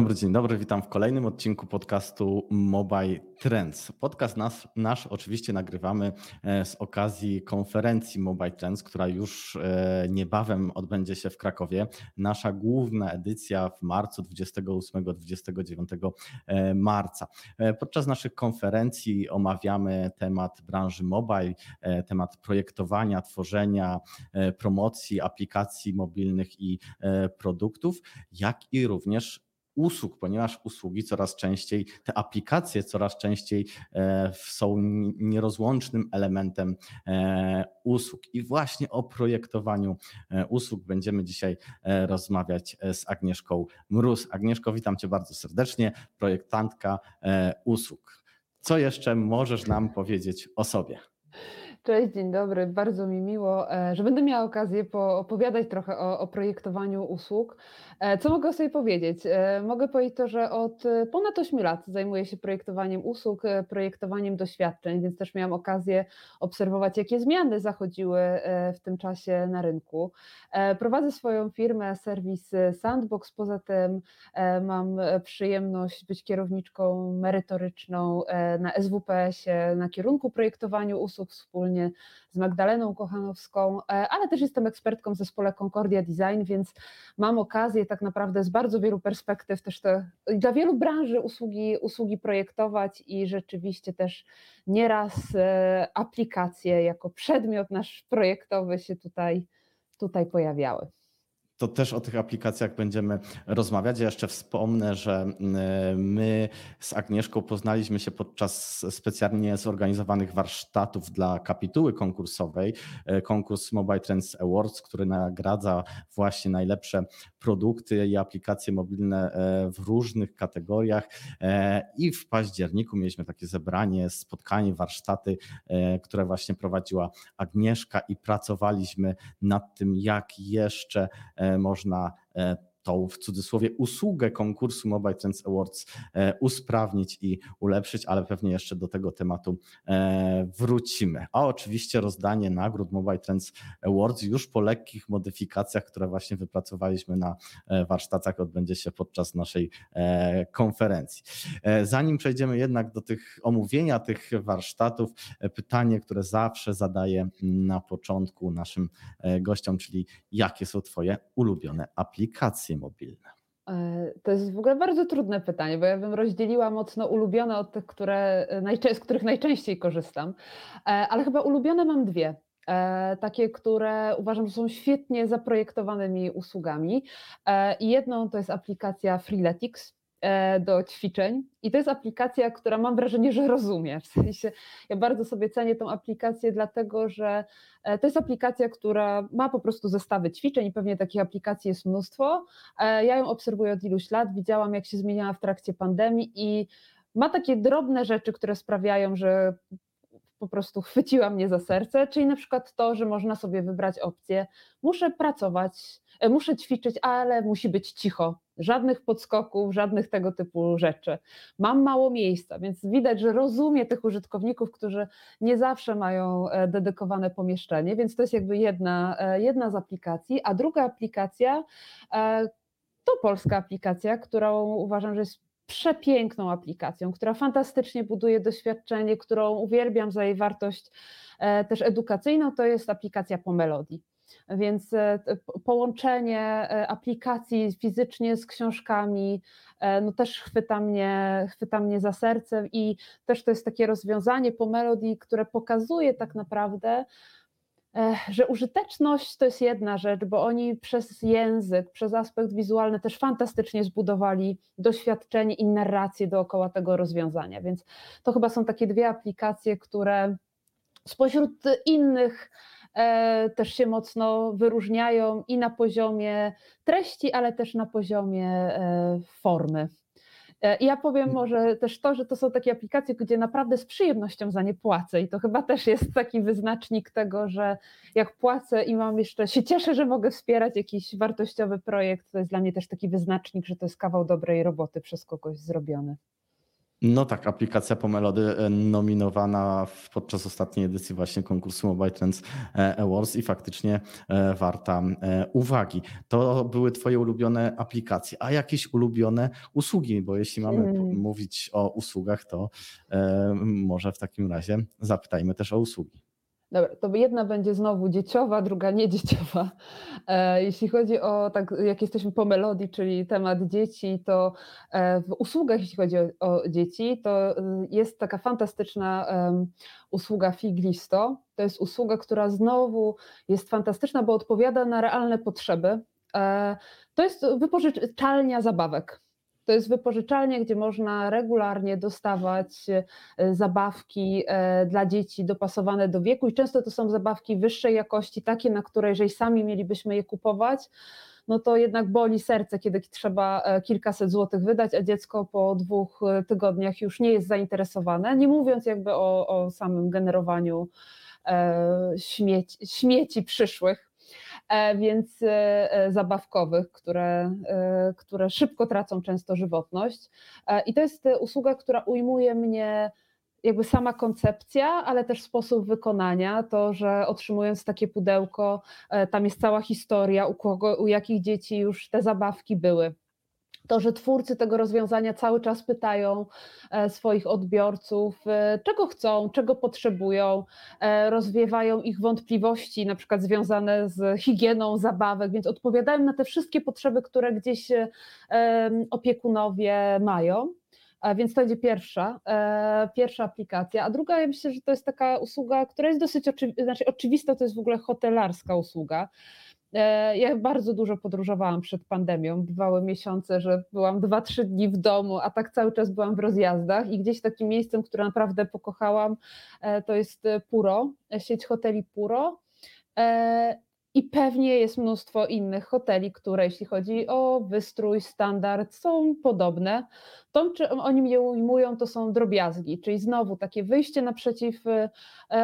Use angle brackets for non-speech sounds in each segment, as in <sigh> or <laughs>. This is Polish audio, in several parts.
Dobry dzień dobry, witam w kolejnym odcinku podcastu Mobile Trends. Podcast nas, nasz oczywiście nagrywamy e, z okazji konferencji Mobile Trends, która już e, niebawem odbędzie się w Krakowie. Nasza główna edycja w marcu 28-29 e, marca. Podczas naszych konferencji omawiamy temat branży mobile, temat projektowania, tworzenia, promocji aplikacji mobilnych i produktów, jak i również usług, ponieważ usługi coraz częściej, te aplikacje coraz częściej e, są nierozłącznym elementem e, usług. I właśnie o projektowaniu e, usług będziemy dzisiaj rozmawiać z Agnieszką Mróz. Agnieszko, witam Cię bardzo serdecznie, projektantka usług. Co jeszcze możesz nam powiedzieć o sobie? Cześć, dzień dobry. Bardzo mi miło, że będę miała okazję opowiadać trochę o, o projektowaniu usług. E, co mogę sobie powiedzieć? E, mogę powiedzieć to, że od e, ponad 8 lat zajmuję się projektowaniem usług, projektowaniem doświadczeń, więc też miałam okazję obserwować, jakie zmiany zachodziły w tym czasie na rynku. Prowadzę swoją firmę, serwis Sandbox. Poza tym mam przyjemność być kierowniczką merytoryczną na SWPS-ie, na kierunku projektowaniu usług wspólnie z Magdaleną Kochanowską, ale też jestem ekspertką w zespole Concordia Design, więc mam okazję tak naprawdę z bardzo wielu perspektyw też te, dla wielu branży usługi, usługi projektować i rzeczywiście też nieraz e, aplikacje jako przedmiot nasz projektowy się tutaj, tutaj pojawiały to też o tych aplikacjach będziemy rozmawiać. Ja jeszcze wspomnę, że mm, my z Agnieszką poznaliśmy się podczas specjalnie zorganizowanych warsztatów dla kapituły konkursowej, e, konkurs Mobile Trends Awards, który nagradza właśnie najlepsze produkty i aplikacje mobilne e, w różnych kategoriach. E, I w październiku mieliśmy takie zebranie, spotkanie, warsztaty, które właśnie prowadziła Agnieszka i pracowaliśmy nad tym, jak jeszcze można e, tą w cudzysłowie usługę konkursu Mobile Trends Awards e, usprawnić i ulepszyć, ale pewnie jeszcze do tego tematu e, wrócimy. A oczywiście rozdanie nagród Mobile Trends Awards już po lekkich modyfikacjach, które właśnie wypracowaliśmy na e, warsztatach, odbędzie się podczas naszej konferencji. Zanim przejdziemy jednak do tych omówienia tych warsztatów, pytanie, które zawsze zadaję na początku naszym gościom, czyli jakie są Twoje ulubione aplikacje? Aplikacje mobilne? E, to jest w ogóle bardzo trudne pytanie, bo ja bym rozdzieliła mocno ulubione od tych, które z których najczęściej korzystam, e, ale chyba ulubione mam dwie. E, takie, które uważam, że są świetnie zaprojektowanymi usługami. Jedną to jest aplikacja Freeletics, E, do ćwiczeń. I to jest aplikacja, która mam wrażenie, że rozumie. W sensie, ja bardzo sobie cenię tą aplikację, dlatego że e, to jest aplikacja, która ma po prostu zestawy ćwiczeń i pewnie takich aplikacji jest mnóstwo. E, ja ją obserwuję od iluś lat, widziałam, jak się zmieniała w trakcie pandemii i ma takie drobne rzeczy, które sprawiają, że po prostu chwyciła mnie za serce, czyli na przykład to, że można sobie wybrać opcję, muszę pracować, muszę ćwiczyć, ale musi być cicho żadnych podskoków, żadnych tego typu rzeczy. Mam mało miejsca, więc widać, że rozumie tych użytkowników, którzy nie zawsze mają e, dedykowane pomieszczenie, więc to jest jakby jedna, e, jedna z aplikacji, a druga aplikacja e, to polska aplikacja, którą uważam, że jest przepiękną aplikacją, która fantastycznie buduje doświadczenie, którą uwielbiam za jej wartość też edukacyjną, to jest aplikacja po melodii. Więc e, połączenie e, aplikacji fizycznie z książkami e, no też chwyta mnie, chwyta mnie za serce i też to jest takie rozwiązanie po melodii, które pokazuje tak naprawdę, że użyteczność to jest jedna rzecz, bo oni przez język, przez aspekt wizualny też fantastycznie zbudowali doświadczenie i narrację dookoła tego rozwiązania. Więc to chyba są takie dwie aplikacje, które spośród innych też się mocno wyróżniają i na poziomie treści, ale też na poziomie e, formy. E, I ja powiem może też to, że to są takie aplikacje, gdzie naprawdę z przyjemnością za nie płacę i to chyba też jest taki wyznacznik tego, że jak płacę i mam jeszcze, się cieszę, że mogę wspierać jakiś wartościowy projekt, to jest dla mnie też taki wyznacznik, że to jest kawał dobrej roboty przez kogoś zrobiony. No tak, aplikacja Pomelody e, nominowana podczas ostatniej edycji właśnie konkursu Mobile Trends e, Awards i faktycznie e, warta uwagi. To były Twoje ulubione aplikacje, a jakieś ulubione usługi, bo jeśli mamy hmm. mówić o usługach, to może w takim razie zapytajmy też o usługi. Dobra, to jedna będzie znowu dzieciowa, druga niedzieciowa. E, jeśli chodzi o tak, jak jesteśmy po melodii, czyli temat dzieci, to e, w usługach, jeśli chodzi o, o dzieci, to y, jest taka fantastyczna usługa Figlisto. To jest usługa, która znowu jest fantastyczna, bo odpowiada na realne potrzeby. E, to jest wypożyczalnia zabawek. To jest wypożyczalnia, gdzie można regularnie dostawać e, zabawki e, dla dzieci dopasowane do wieku. I często to są zabawki wyższej jakości, takie, na które jeżeli sami mielibyśmy je kupować, no to jednak boli serce, kiedy trzeba e, kilkaset złotych wydać, a dziecko po dwóch tygodniach już nie jest zainteresowane, nie mówiąc jakby o, o samym generowaniu śmieci, śmieci przyszłych więc e, e, zabawkowych, które, które szybko tracą często żywotność. I to jest usługa, która ujmuje mnie jakby sama koncepcja, ale też sposób wykonania, to, że otrzymując takie pudełko, tam jest cała historia, u kogo, u jakich dzieci już te zabawki były to, że twórcy tego rozwiązania cały czas pytają e, swoich odbiorców, e, czego chcą, czego potrzebują, e, rozwiewają ich wątpliwości, na przykład związane z higieną zabawek, więc odpowiadają na te wszystkie potrzeby, które gdzieś opiekunowie mają. Więc to będzie pierwsza, pierwsza aplikacja. A druga, ja myślę, że to jest taka usługa, która jest dosyć oczywi znaczy oczywista, to jest w ogóle hotelarska usługa. E, ja bardzo dużo podróżowałam przed pandemią. Bywały miesiące, że byłam dwa, trzy dni w domu, a tak cały czas byłam w rozjazdach i gdzieś takim miejscem, które naprawdę pokochałam, e, to jest Puro, sieć hoteli Puro. E, I pewnie jest mnóstwo innych hoteli, które jeśli chodzi o wystrój, standard, są podobne. To, czy oni mnie ujmują, to są drobiazgi, czyli znowu takie wyjście naprzeciw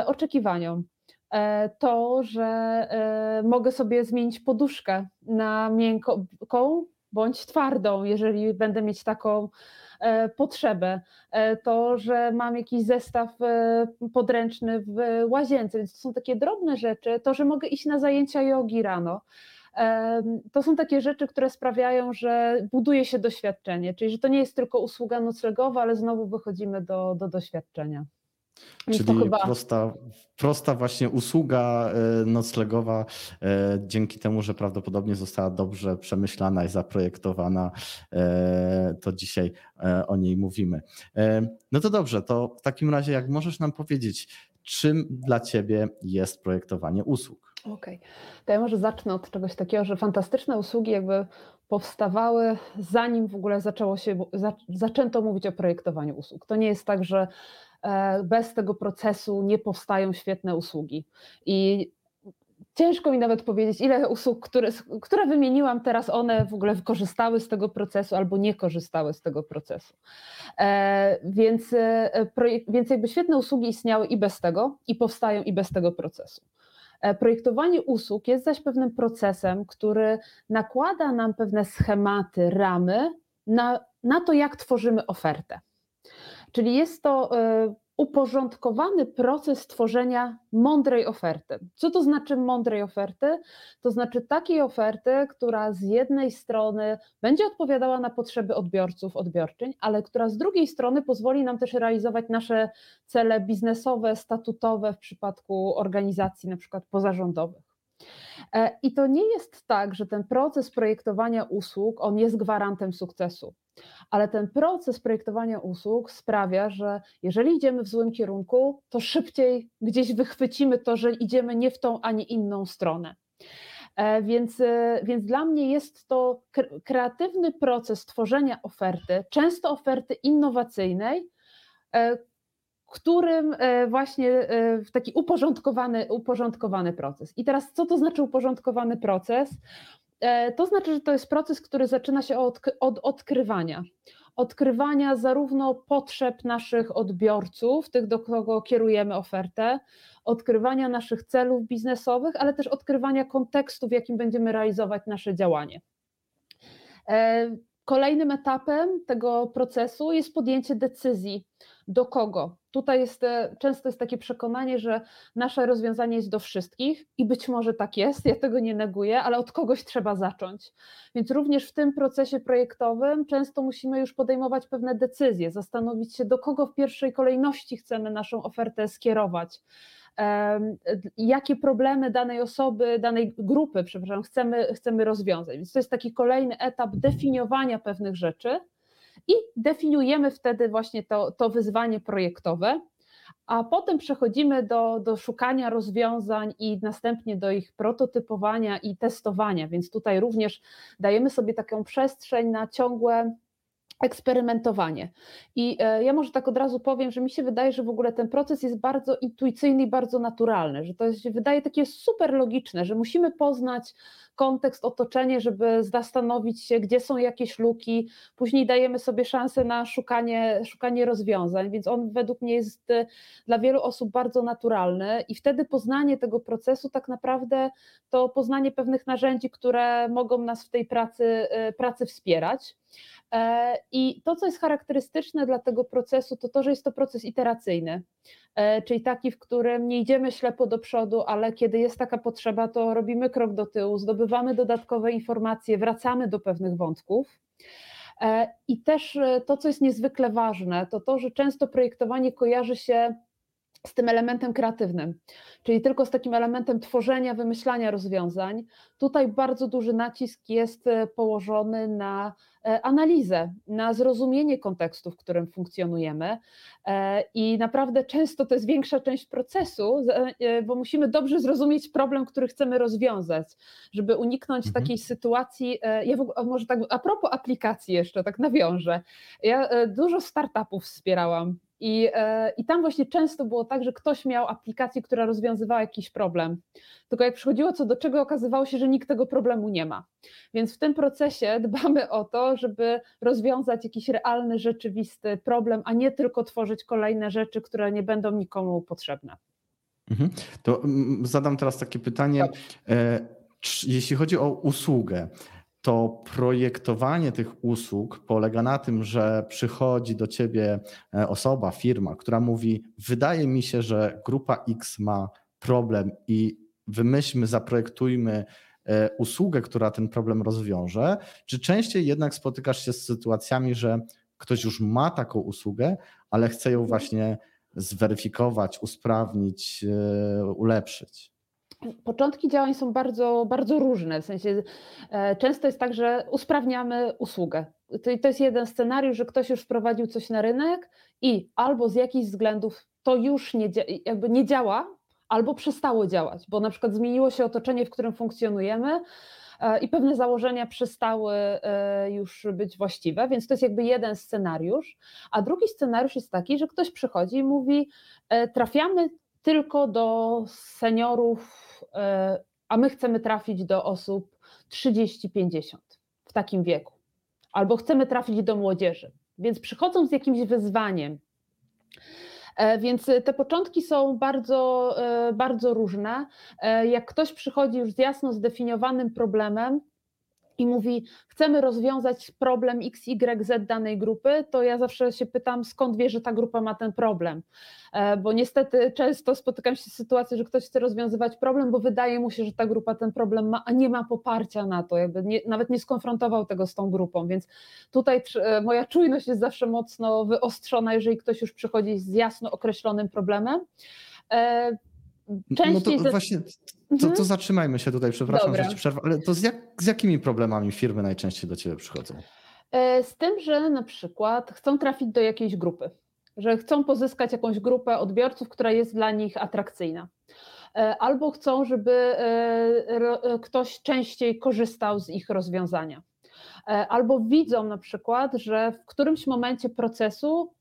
oczekiwaniom. E, to, że e, mogę sobie zmienić poduszkę na miękką bądź twardą, jeżeli będę mieć taką e, potrzebę. To, że mam jakiś zestaw podręczny w łazience, więc to są takie drobne rzeczy. To, że mogę iść na zajęcia jogi rano. To są takie rzeczy, które sprawiają, że buduje się doświadczenie, czyli że to nie jest tylko usługa noclegowa, ale znowu wychodzimy do, do doświadczenia. Czyli chyba... prosta, prosta właśnie usługa e, noclegowa, e, dzięki temu, że prawdopodobnie została dobrze przemyślana i zaprojektowana, e, to dzisiaj o niej mówimy. No to dobrze, to w takim razie, jak możesz nam powiedzieć, czym dla Ciebie jest projektowanie usług? Okej, okay. to ja może zacznę od czegoś takiego, że fantastyczne usługi jakby powstawały zanim w ogóle zaczęło się, zaczęto mówić o projektowaniu usług. To nie jest tak, że bez tego procesu nie powstają świetne usługi. I ciężko mi nawet powiedzieć, ile usług, które, które wymieniłam teraz, one w ogóle korzystały z tego procesu albo nie korzystały z tego procesu. E, więc, e, więc jakby świetne usługi istniały i bez tego, i powstają i bez tego procesu. Projektowanie usług jest zaś pewnym procesem, który nakłada nam pewne schematy, ramy na, na to, jak tworzymy ofertę. Czyli jest to e, uporządkowany proces tworzenia mądrej oferty. Co to znaczy mądrej oferty? To znaczy takiej oferty, która z jednej strony będzie odpowiadała na potrzeby odbiorców, odbiorczyń, ale która z drugiej strony pozwoli nam też realizować nasze cele biznesowe, statutowe w przypadku organizacji na przykład pozarządowych. E, I to nie jest tak, że ten proces projektowania usług, on jest gwarantem sukcesu. Ale ten proces projektowania usług sprawia, że jeżeli idziemy w złym kierunku, to szybciej gdzieś wychwycimy to, że idziemy nie w tą ani inną stronę. E, więc, e, więc dla mnie jest to kreatywny proces tworzenia oferty, często oferty innowacyjnej, którym e, właśnie e, w taki uporządkowany, uporządkowany proces. I teraz, co to znaczy uporządkowany proces? E, to znaczy, że to jest proces, który zaczyna się od, od odkrywania. Odkrywania zarówno potrzeb naszych odbiorców, tych, do kogo kierujemy ofertę, odkrywania naszych celów biznesowych, ale też odkrywania kontekstu, w jakim będziemy realizować nasze działanie kolejnym etapem tego procesu jest podjęcie decyzji, do kogo. Tutaj jest, e, często jest takie przekonanie, że nasze rozwiązanie jest do wszystkich i być może tak jest, ja tego nie neguję, ale od kogoś trzeba zacząć. Więc również w tym procesie projektowym często musimy już podejmować pewne decyzje, zastanowić się, do kogo w pierwszej kolejności chcemy naszą ofertę skierować jakie problemy danej osoby, danej grupy, przepraszam, chcemy, chcemy rozwiązać. Więc to jest taki kolejny etap definiowania pewnych rzeczy i definiujemy wtedy właśnie to, to wyzwanie projektowe, a potem przechodzimy do, do szukania rozwiązań i następnie do ich prototypowania i testowania. Więc tutaj również dajemy sobie taką przestrzeń na ciągłe eksperymentowanie. I e, ja może tak od razu powiem, że mi się wydaje, że w ogóle ten proces jest bardzo intuicyjny i bardzo naturalny, że to się wydaje takie super logiczne, że musimy poznać kontekst, otoczenie, żeby zastanowić się, gdzie są jakieś luki, później dajemy sobie szansę na szukanie, szukanie rozwiązań, więc on według mnie jest e, dla wielu osób bardzo naturalny i wtedy poznanie tego procesu tak naprawdę to poznanie pewnych narzędzi, które mogą nas w tej pracy, e, pracy wspierać. E, I to, co jest charakterystyczne dla tego procesu, to to, że jest to proces iteracyjny, e, czyli taki, w którym nie idziemy ślepo do przodu, ale kiedy jest taka potrzeba, to robimy krok do tyłu, zdobywamy dodatkowe informacje, wracamy do pewnych wątków. E, I też to, co jest niezwykle ważne, to to, że często projektowanie kojarzy się z tym elementem kreatywnym, czyli tylko z takim elementem tworzenia, wymyślania rozwiązań. Tutaj bardzo duży nacisk jest e, położony na e, analizę, na zrozumienie kontekstu, w którym funkcjonujemy. E, I naprawdę często to jest większa część procesu, bo musimy dobrze zrozumieć problem, który chcemy rozwiązać, żeby uniknąć mhm. takiej sytuacji. Ja w ogóle, może tak, a propos aplikacji jeszcze, tak nawiążę. Ja dużo startupów wspierałam i, e, I tam właśnie często było tak, że ktoś miał aplikację, która rozwiązywała jakiś problem. Tylko jak przychodziło co do czego, okazywało się, że nikt tego problemu nie ma. Więc w tym procesie <laughs> dbamy o to, żeby rozwiązać jakiś realny, rzeczywisty problem, a nie tylko tworzyć kolejne rzeczy, które nie będą nikomu potrzebne. Mhm. To mm, zadam teraz takie pytanie. E, jeśli chodzi o usługę, to projektowanie tych usług polega na tym, że przychodzi do ciebie e, osoba, firma, która mówi: Wydaje mi się, że grupa X ma problem i wymyślmy, zaprojektujmy e, usługę, która ten problem rozwiąże. Czy częściej jednak spotykasz się z sytuacjami, że ktoś już ma taką usługę, ale chce ją właśnie zweryfikować, usprawnić, e, ulepszyć? Początki działań są bardzo, bardzo różne. W sensie e, często jest tak, że usprawniamy usługę. To, jest jeden scenariusz, że ktoś już wprowadził coś na rynek i albo z jakichś względów to już nie, jakby nie działa, albo przestało działać, bo na przykład zmieniło się otoczenie, w którym funkcjonujemy e, i pewne założenia przestały e, już być właściwe, więc to jest jakby jeden scenariusz. A drugi scenariusz jest taki, że ktoś przychodzi i mówi: trafiamy tylko do seniorów a my chcemy trafić do osób 30-50 w takim wieku, albo chcemy trafić do młodzieży. Więc przychodzą z jakimś wyzwaniem. E, więc te początki są bardzo, e, bardzo różne. Jak ktoś przychodzi już z jasno zdefiniowanym problemem, i mówi, chcemy rozwiązać problem XYZ danej grupy, to ja zawsze się pytam, skąd wie, że ta grupa ma ten problem. E, bo niestety często spotykam się z sytuacją, że ktoś chce rozwiązywać problem, bo wydaje mu się, że ta grupa ten problem ma, a nie ma poparcia na to, jakby nie, nawet nie skonfrontował tego z tą grupą. Więc tutaj e, moja czujność jest zawsze mocno wyostrzona, jeżeli ktoś już przychodzi z jasno określonym problemem. Częściej no to właśnie to, to mhm. zatrzymajmy się tutaj, przepraszam, Dobra. że ci przerwę, ale to z, jak, z jakimi problemami firmy najczęściej do Ciebie przychodzą? E, z tym, że na przykład chcą trafić do jakiejś grupy, że chcą pozyskać jakąś grupę odbiorców, która jest dla nich atrakcyjna. E, albo chcą, żeby e, ktoś częściej korzystał z ich rozwiązania. Albo widzą na przykład, że w którymś momencie procesu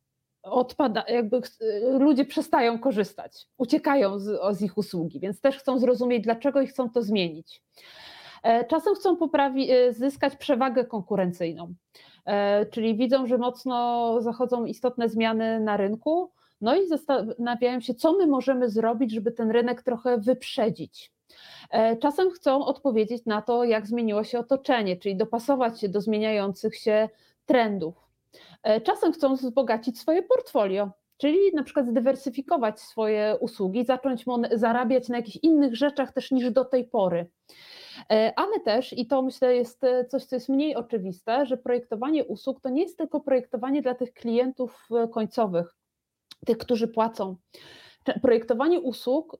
odpada, jakby ludzie przestają korzystać, uciekają z, z ich usługi, więc też chcą zrozumieć, dlaczego i chcą to zmienić. E, czasem chcą poprawi, e, zyskać przewagę konkurencyjną, e, czyli widzą, że mocno zachodzą istotne zmiany na rynku, no i zastanawiają się, co my możemy zrobić, żeby ten rynek trochę wyprzedzić. Czasem chcą odpowiedzieć na to, jak zmieniło się otoczenie, czyli dopasować się do zmieniających się trendów. E, czasem chcą wzbogacić swoje portfolio, czyli na przykład zdywersyfikować swoje usługi, zacząć zarabiać na jakichś innych rzeczach też niż do tej pory. E, ale też, i to myślę jest coś, co jest mniej oczywiste, że projektowanie usług to nie jest tylko projektowanie dla tych klientów końcowych, tych, którzy płacą. Projektowanie usług,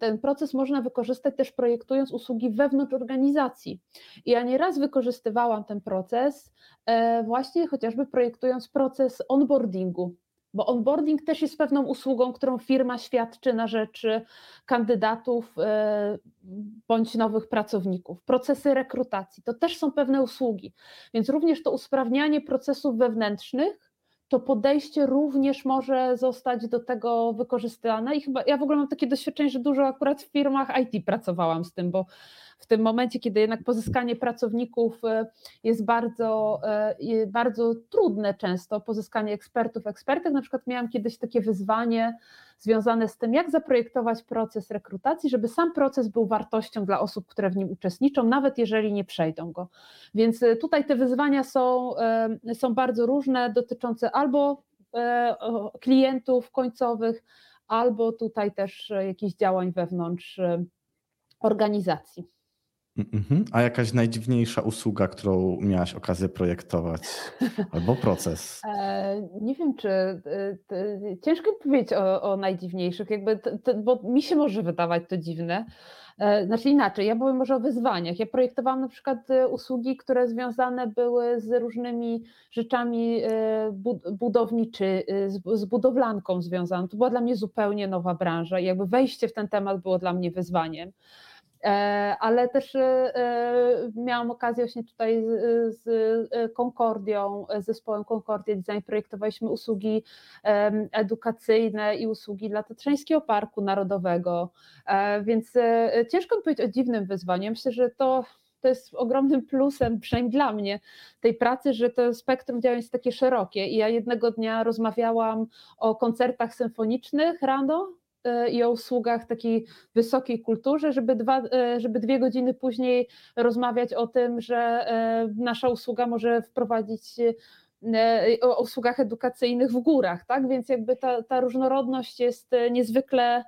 ten proces można wykorzystać też projektując usługi wewnątrz organizacji. Ja nieraz wykorzystywałam ten proces e, właśnie chociażby projektując proces onboardingu, bo onboarding też jest pewną usługą, którą firma świadczy na rzecz kandydatów e, bądź nowych pracowników. Procesy rekrutacji to też są pewne usługi, więc również to usprawnianie procesów wewnętrznych to podejście również może zostać do tego wykorzystane. I chyba ja w ogóle mam takie doświadczenie, że dużo akurat w firmach IT pracowałam z tym, bo w tym momencie, kiedy jednak pozyskanie pracowników e, jest bardzo, e, bardzo trudne często, pozyskanie ekspertów, ekspertek, na przykład miałam kiedyś takie wyzwanie związane z tym, jak zaprojektować proces rekrutacji, żeby sam proces był wartością dla osób, które w nim uczestniczą, nawet jeżeli nie przejdą go. Więc e, tutaj te wyzwania są, są bardzo różne, dotyczące albo klientów końcowych, albo tutaj też jakichś działań wewnątrz organizacji. Mhm. A jakaś najdziwniejsza usługa, którą miałaś okazję projektować, albo proces? <laughs> E, nie wiem, czy y, ciężko powiedzieć o, o najdziwniejszych, jakby, bo mi się może wydawać to dziwne. E, znaczy inaczej, ja powiem może o wyzwaniach. Ja projektowałam na przykład y, usługi, które związane były z różnymi rzeczami y, budowniczy, z, z budowlanką związaną. To była dla mnie zupełnie nowa branża i jakby wejście w ten temat było dla mnie wyzwaniem. E, ale też e, miałam okazję właśnie tutaj z, Concordią, z zespołem Concordia Design projektowaliśmy usługi edukacyjne i usługi dla Tatrzańskiego Parku Narodowego, e, więc ciężko mi powiedzieć o dziwnym wyzwaniu. Myślę, że to to jest ogromnym plusem, przynajmniej dla mnie, tej pracy, że to spektrum działań jest takie szerokie. I ja jednego dnia rozmawiałam o koncertach symfonicznych rano i o usługach takiej wysokiej kulturze, żeby, dwa, e, żeby dwie godziny później rozmawiać o tym, że e, nasza usługa może wprowadzić o usługach edukacyjnych w górach, tak? Więc jakby ta, ta różnorodność jest niezwykle,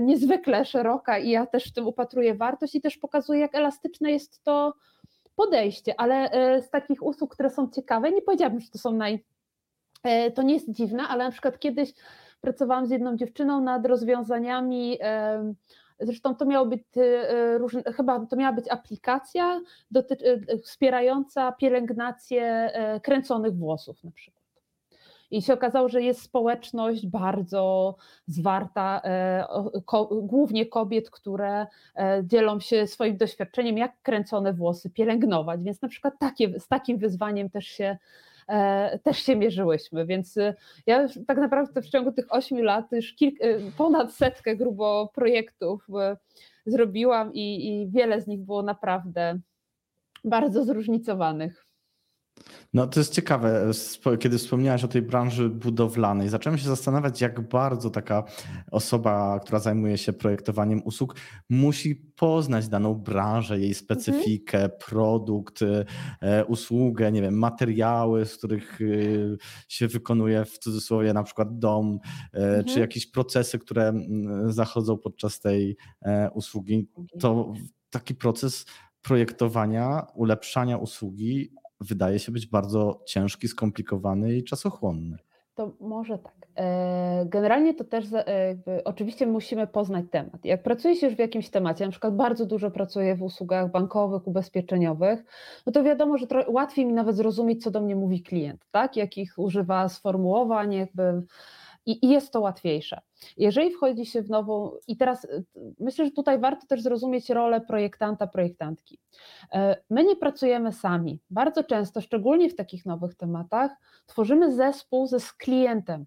niezwykle szeroka i ja też w tym upatruję wartość i też pokazuję, jak elastyczne jest to podejście, ale z takich usług, które są ciekawe, nie powiedziałabym, że to są naj, to nie jest dziwne, ale na przykład kiedyś pracowałam z jedną dziewczyną nad rozwiązaniami. Zresztą to miało być e, różne, chyba to miała być aplikacja e, wspierająca pielęgnację e, kręconych włosów na przykład. I się okazało, że jest społeczność bardzo zwarta, głównie kobiet, które dzielą się swoim doświadczeniem, jak kręcone włosy pielęgnować. Więc na przykład takie, z takim wyzwaniem też się też się mierzyłyśmy, więc y, ja tak naprawdę w ciągu tych ośmiu lat już kilk, y, ponad setkę grubo projektów y, zrobiłam i, i wiele z nich było naprawdę bardzo zróżnicowanych. No to jest ciekawe, kiedy wspomniałaś o tej branży budowlanej, zacząłem się zastanawiać, jak bardzo taka osoba, która zajmuje się projektowaniem usług, musi poznać daną branżę, jej specyfikę, mhm. produkt, e, usługę, nie wiem, materiały, z których e, się wykonuje w cudzysłowie na przykład dom, e, mhm. czy jakieś procesy, które zachodzą podczas tej usługi. To taki proces projektowania, ulepszania usługi wydaje się być bardzo ciężki, skomplikowany i czasochłonny. To może tak. E, generalnie to też e, oczywiście musimy poznać temat. Jak pracuje się już w jakimś temacie, na przykład bardzo dużo pracuję w usługach bankowych, ubezpieczeniowych, no to wiadomo, że łatwiej mi nawet zrozumieć, co do mnie mówi klient, tak? jakich używa sformułowań, jakby i, jest to łatwiejsze. Jeżeli wchodzi się w nową, i teraz y, myślę, że tutaj warto też zrozumieć rolę projektanta, projektantki. E, my nie pracujemy sami. Bardzo często, szczególnie w takich nowych tematach, tworzymy zespół ze z klientem.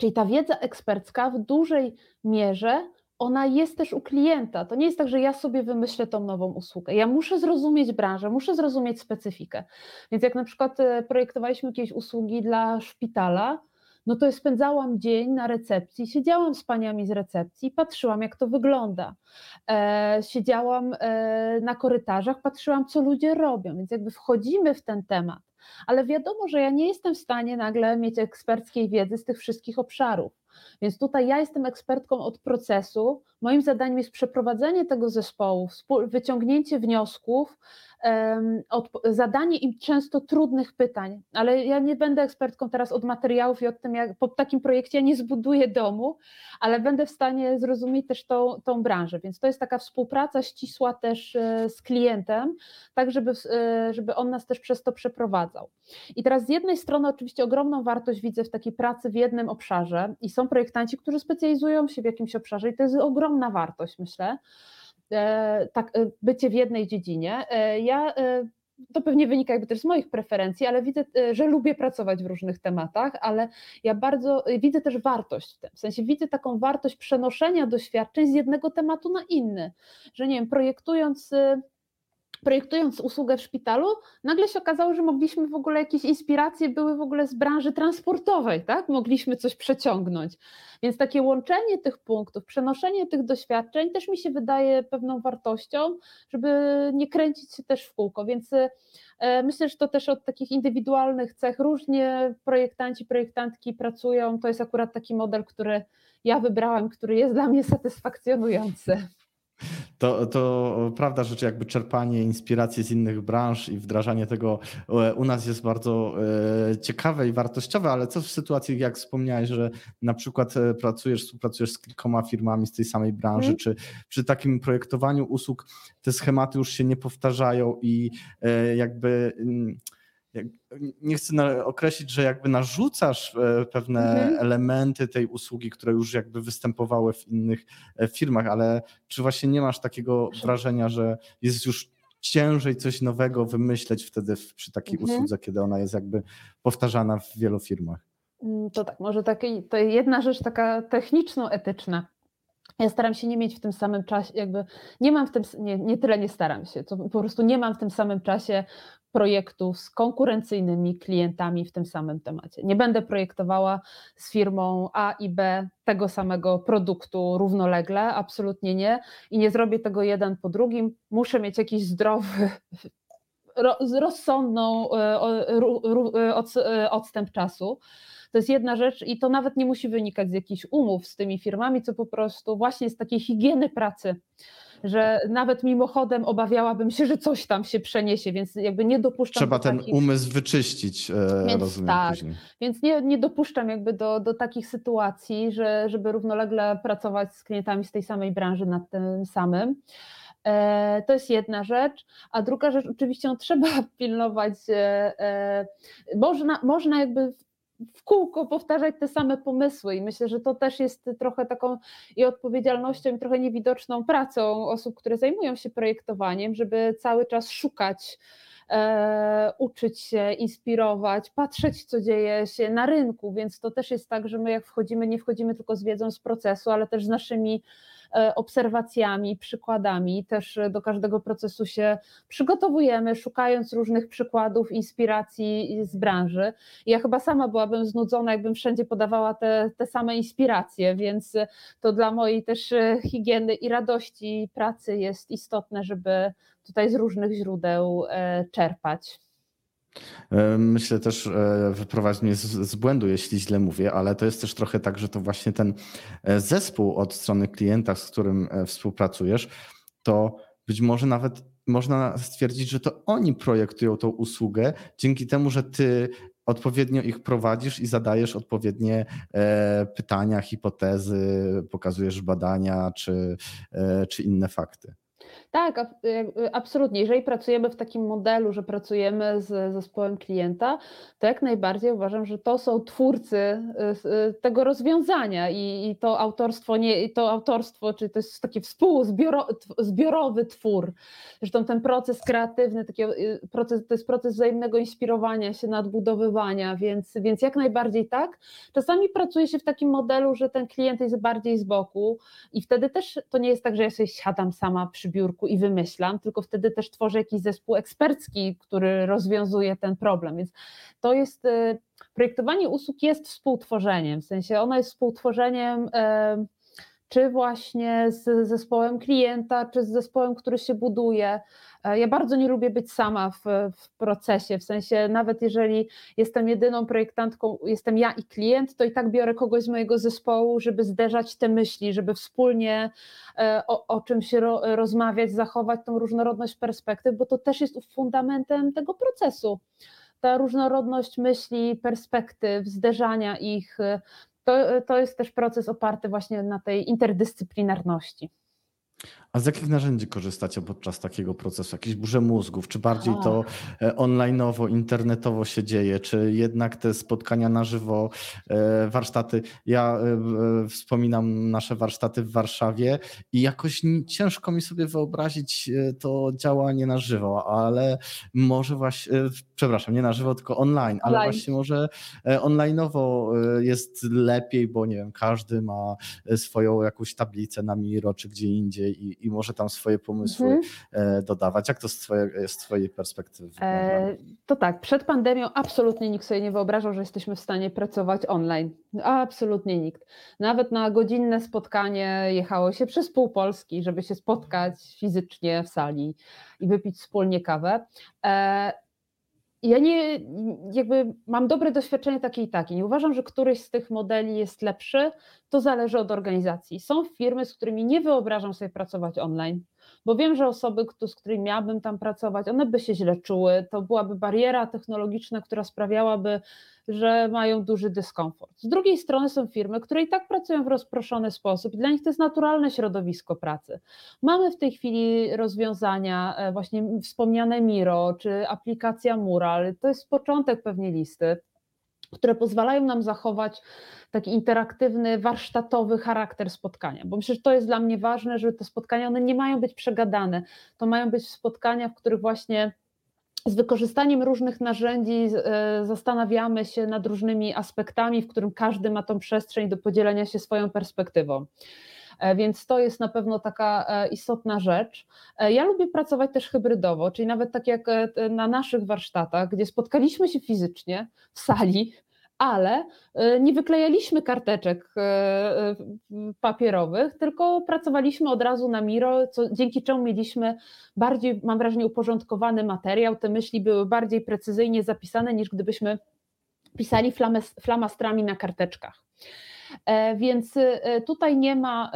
Czyli ta wiedza ekspercka w dużej mierze ona jest też u klienta. To nie jest tak, że ja sobie wymyślę tą nową usługę. Ja muszę zrozumieć branżę, muszę zrozumieć specyfikę. Więc jak na przykład e, projektowaliśmy jakieś usługi dla szpitala, no to spędzałam dzień na recepcji, siedziałam z paniami z recepcji, patrzyłam jak to wygląda. E, siedziałam e, na korytarzach, patrzyłam co ludzie robią, więc jakby wchodzimy w ten temat. Ale wiadomo, że ja nie jestem w stanie nagle mieć eksperckiej wiedzy z tych wszystkich obszarów. Więc tutaj ja jestem ekspertką od procesu. Moim zadaniem jest przeprowadzenie tego zespołu, wyciągnięcie wniosków, zadanie im często trudnych pytań, ale ja nie będę ekspertką teraz od materiałów i od tym, jak po takim projekcie ja nie zbuduję domu, ale będę w stanie zrozumieć też tą, tą branżę, więc to jest taka współpraca ścisła też e, z klientem, tak żeby, e, żeby on nas też przez to przeprowadzał. I teraz z jednej strony oczywiście ogromną wartość widzę w takiej pracy w jednym obszarze i są projektanci, którzy specjalizują się w jakimś obszarze i to jest ogromna wartość, myślę, E, tak, e, bycie w jednej dziedzinie. E, ja to pewnie wynika jakby też z moich preferencji, ale widzę, że lubię pracować w różnych tematach, ale ja bardzo widzę też wartość w tym. W sensie widzę taką wartość przenoszenia doświadczeń z jednego tematu na inny. Że nie wiem, projektując projektując usługę w szpitalu, nagle się okazało, że mogliśmy w ogóle jakieś inspiracje były w ogóle z branży transportowej, tak? Mogliśmy coś przeciągnąć. Więc takie łączenie tych punktów, przenoszenie tych doświadczeń też mi się wydaje pewną wartością, żeby nie kręcić się też w kółko. Więc e, myślę, że to też od takich indywidualnych cech różnie projektanci, projektantki pracują. To jest akurat taki model, który ja wybrałam, który jest dla mnie satysfakcjonujący. To, to prawda, że jakby czerpanie inspiracji z innych branż i wdrażanie tego e, u nas jest bardzo e, ciekawe i wartościowe, ale co w sytuacji, jak wspomniałeś, że na przykład e, pracujesz, współpracujesz z kilkoma firmami z tej samej branży, mm. czy przy takim projektowaniu usług te schematy już się nie powtarzają i jakby mm, nie chcę określić, że jakby narzucasz e, pewne mhm. elementy tej usługi, które już jakby występowały w innych e, firmach, ale czy właśnie nie masz takiego wrażenia, że jest już ciężej coś nowego wymyśleć wtedy przy takiej mhm. usłudze, kiedy ona jest jakby powtarzana w wielu firmach? Mm, to tak, może taki, to jedna rzecz taka techniczno-etyczna. Ja staram się nie mieć w tym samym czasie, jakby nie mam w tym, nie, nie tyle nie staram się, to po prostu nie mam w tym samym czasie projektów z konkurencyjnymi klientami w tym samym temacie. Nie będę projektowała z firmą A i B tego samego produktu równolegle, absolutnie nie. I nie zrobię tego jeden po drugim. Muszę mieć jakiś zdrowy, rozsądną e, e, e, odstęp czasu. To jest jedna rzecz i to nawet nie musi wynikać z jakichś umów z tymi firmami, co po prostu właśnie z takiej higieny pracy że nawet mimochodem obawiałabym się, że coś tam się przeniesie, więc jakby nie dopuszczam. Trzeba ten takich... umysł wyczyścić, e, więc rozumiem tak, później. Więc nie, nie dopuszczam jakby do, do takich sytuacji, że, żeby równolegle pracować z klientami z tej samej branży nad tym samym. E, to jest jedna rzecz, a druga rzecz, oczywiście no, trzeba <laughs> pilnować, e, można, można jakby w kółko powtarzać te same pomysły i myślę, że to też jest trochę taką i odpowiedzialnością i trochę niewidoczną pracą osób, które zajmują się projektowaniem, żeby cały czas szukać E, uczyć się, inspirować, patrzeć, co dzieje się na rynku. Więc to też jest tak, że my jak wchodzimy, nie wchodzimy tylko z wiedzą z procesu, ale też z naszymi obserwacjami, przykładami. Też do każdego procesu się przygotowujemy, szukając różnych przykładów, inspiracji z branży. Ja chyba sama byłabym znudzona, jakbym wszędzie podawała te, te same inspiracje, więc to dla mojej też e, higieny i radości pracy jest istotne, żeby tutaj z różnych źródeł e, czerpać. Myślę też, e, wyprowadź mnie z, z, błędu, jeśli źle mówię, ale to jest też trochę tak, że to właśnie ten e, zespół od strony klienta, z którym e, współpracujesz, to być może nawet można stwierdzić, że to oni projektują tą usługę dzięki temu, że ty odpowiednio ich prowadzisz i zadajesz odpowiednie pytania, hipotezy, pokazujesz badania czy, czy inne fakty. Tak, absolutnie. Jeżeli pracujemy w takim modelu, że pracujemy z zespołem klienta, to jak najbardziej uważam, że to są twórcy y, y, tego rozwiązania i, i to autorstwo, nie, to autorstwo, czy to jest taki współzbiorowy twór. Zresztą ten proces kreatywny, taki y, proces, to jest proces wzajemnego inspirowania się, nadbudowywania, więc, więc jak najbardziej tak. Czasami pracuje się w takim modelu, że ten klient jest bardziej z boku i wtedy też to nie jest tak, że ja sobie siadam sama przy biurku i wymyślam, tylko wtedy też tworzę jakiś zespół ekspercki, który rozwiązuje ten problem. Więc to jest y, projektowanie usług jest współtworzeniem, w sensie ono jest współtworzeniem czy właśnie z zespołem klienta, czy z zespołem, który się buduje. E, ja bardzo nie lubię być sama w, w, procesie, w sensie nawet jeżeli jestem jedyną projektantką, jestem ja i klient, to i tak biorę kogoś z mojego zespołu, żeby zderzać te myśli, żeby wspólnie e, o, o czymś ro, rozmawiać, zachować tą różnorodność perspektyw, bo to też jest fundamentem tego procesu ta różnorodność myśli, perspektyw, zderzania ich, to, to jest też proces oparty właśnie na tej interdyscyplinarności. A z jakich narzędzi korzystacie podczas takiego procesu? Jakieś burze mózgów? Czy bardziej to e, online'owo, internetowo się dzieje? Czy jednak te spotkania na żywo, e, warsztaty? Ja e, wspominam nasze warsztaty w Warszawie i jakoś ciężko mi sobie wyobrazić to działanie na żywo, ale może właśnie, przepraszam, nie na żywo, tylko online, ale online. właśnie może online'owo jest lepiej, bo nie wiem, każdy ma swoją jakąś tablicę na Miro czy gdzie indziej i, i może tam swoje pomysły mhm. E, dodawać. Jak to z twojej, z twojej perspektywy e, To tak, przed pandemią absolutnie nikt sobie nie wyobrażał, że jesteśmy w stanie pracować online. Absolutnie nikt. Nawet na godzinne spotkanie jechało się przez pół Polski, żeby się spotkać fizycznie w sali i wypić wspólnie kawę. E, ja nie, jakby mam dobre doświadczenie takie i takie. Nie uważam, że któryś z tych modeli jest lepszy. To zależy od organizacji. Są firmy, z którymi nie wyobrażam sobie pracować online, bo wiem, że osoby, z którymi miałabym tam pracować, one by się źle czuły. To byłaby bariera technologiczna, która sprawiałaby, że mają duży dyskomfort. Z drugiej strony są firmy, które i tak pracują w rozproszony sposób i dla nich to jest naturalne środowisko pracy. Mamy w tej chwili rozwiązania, e, właśnie wspomniane Miro czy aplikacja Mural, to jest początek pewnie listy które pozwalają nam zachować taki interaktywny, warsztatowy charakter spotkania. Bo myślę, że to jest dla mnie ważne, żeby te spotkania, one nie mają być przegadane. To mają być spotkania, w których właśnie z wykorzystaniem różnych narzędzi e, zastanawiamy się nad różnymi aspektami, w którym każdy ma tą przestrzeń do podzielenia się swoją perspektywą. E, więc to jest na pewno taka e, istotna rzecz. Ja lubię pracować też hybrydowo, czyli nawet tak jak na naszych warsztatach, gdzie spotkaliśmy się fizycznie w sali, ale e, nie wyklejaliśmy karteczek e, e, papierowych, tylko pracowaliśmy od razu na Miro, co, dzięki czemu mieliśmy bardziej, mam wrażenie, uporządkowany materiał. Te myśli były bardziej precyzyjnie zapisane niż gdybyśmy pisali flamastrami na karteczkach. Więc tutaj nie ma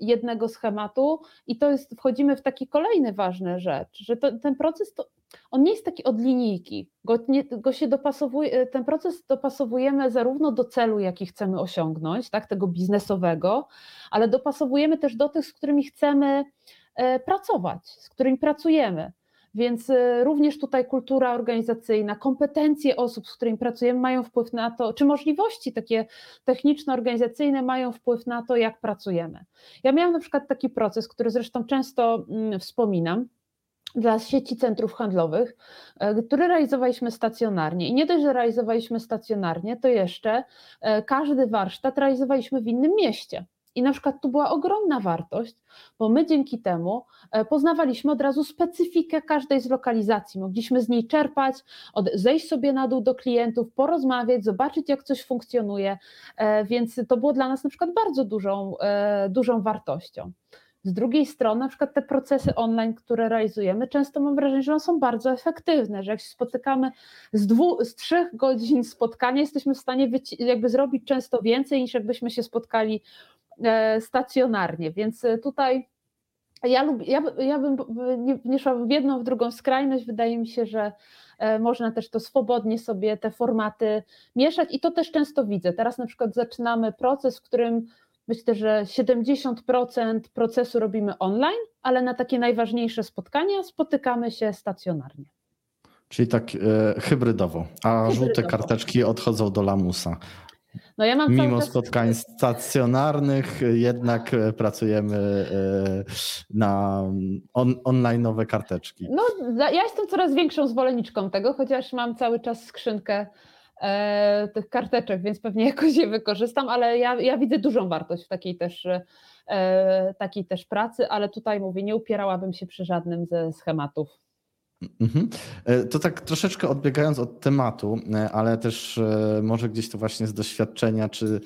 jednego schematu i to jest, wchodzimy w taki kolejny ważny rzecz, że to, ten proces to on nie jest taki od linijki. Go, nie, go się dopasowuje, ten proces dopasowujemy zarówno do celu, jaki chcemy osiągnąć, tak, tego biznesowego, ale dopasowujemy też do tych, z którymi chcemy e, pracować, z którymi pracujemy. Więc e, również tutaj kultura organizacyjna, kompetencje osób, z którymi pracujemy, mają wpływ na to, czy możliwości takie techniczno-organizacyjne mają wpływ na to, jak pracujemy. Ja miałam na przykład taki proces, który zresztą często mm, wspominam, dla sieci centrów handlowych, e, które realizowaliśmy stacjonarnie. I nie dość, że realizowaliśmy stacjonarnie, to jeszcze e, każdy warsztat realizowaliśmy w innym mieście. I na przykład tu była ogromna wartość, bo my dzięki temu e, poznawaliśmy od razu specyfikę każdej z lokalizacji. Mogliśmy z niej czerpać, zejść sobie na dół do klientów, porozmawiać, zobaczyć, jak coś funkcjonuje, więc to było dla nas na przykład bardzo dużą, dużą wartością. Z drugiej strony, na przykład te procesy online, które realizujemy, często mam wrażenie, że one są bardzo efektywne, że jak się spotykamy z, dwóch, z trzech godzin spotkania, jesteśmy w stanie jakby zrobić często więcej niż jakbyśmy się spotkali e, stacjonarnie. Więc e, tutaj ja, lubię, ja, ja bym nie, nie szła w jedną, w drugą skrajność. Wydaje mi się, że e, można też to swobodnie sobie te formaty mieszać i to też często widzę. Teraz na przykład zaczynamy proces, w którym Myślę, że 70% procesu robimy online, ale na takie najważniejsze spotkania spotykamy się stacjonarnie. Czyli tak e, hybrydowo, a hybrydowo. żółte karteczki odchodzą do lamusa. No ja Mimo czas... spotkań stacjonarnych, jednak e, pracujemy e, na on, online'owe karteczki. No, ja jestem coraz większą zwolenniczką tego, chociaż mam cały czas skrzynkę e, tych karteczek, więc pewnie jakoś je wykorzystam, ale ja, ja widzę dużą wartość w takiej też, takiej też pracy, ale tutaj mówię, nie upierałabym się przy żadnym ze schematów. Mhm. E, to tak troszeczkę odbiegając od tematu, e, ale też e, może gdzieś to właśnie z doświadczenia czy,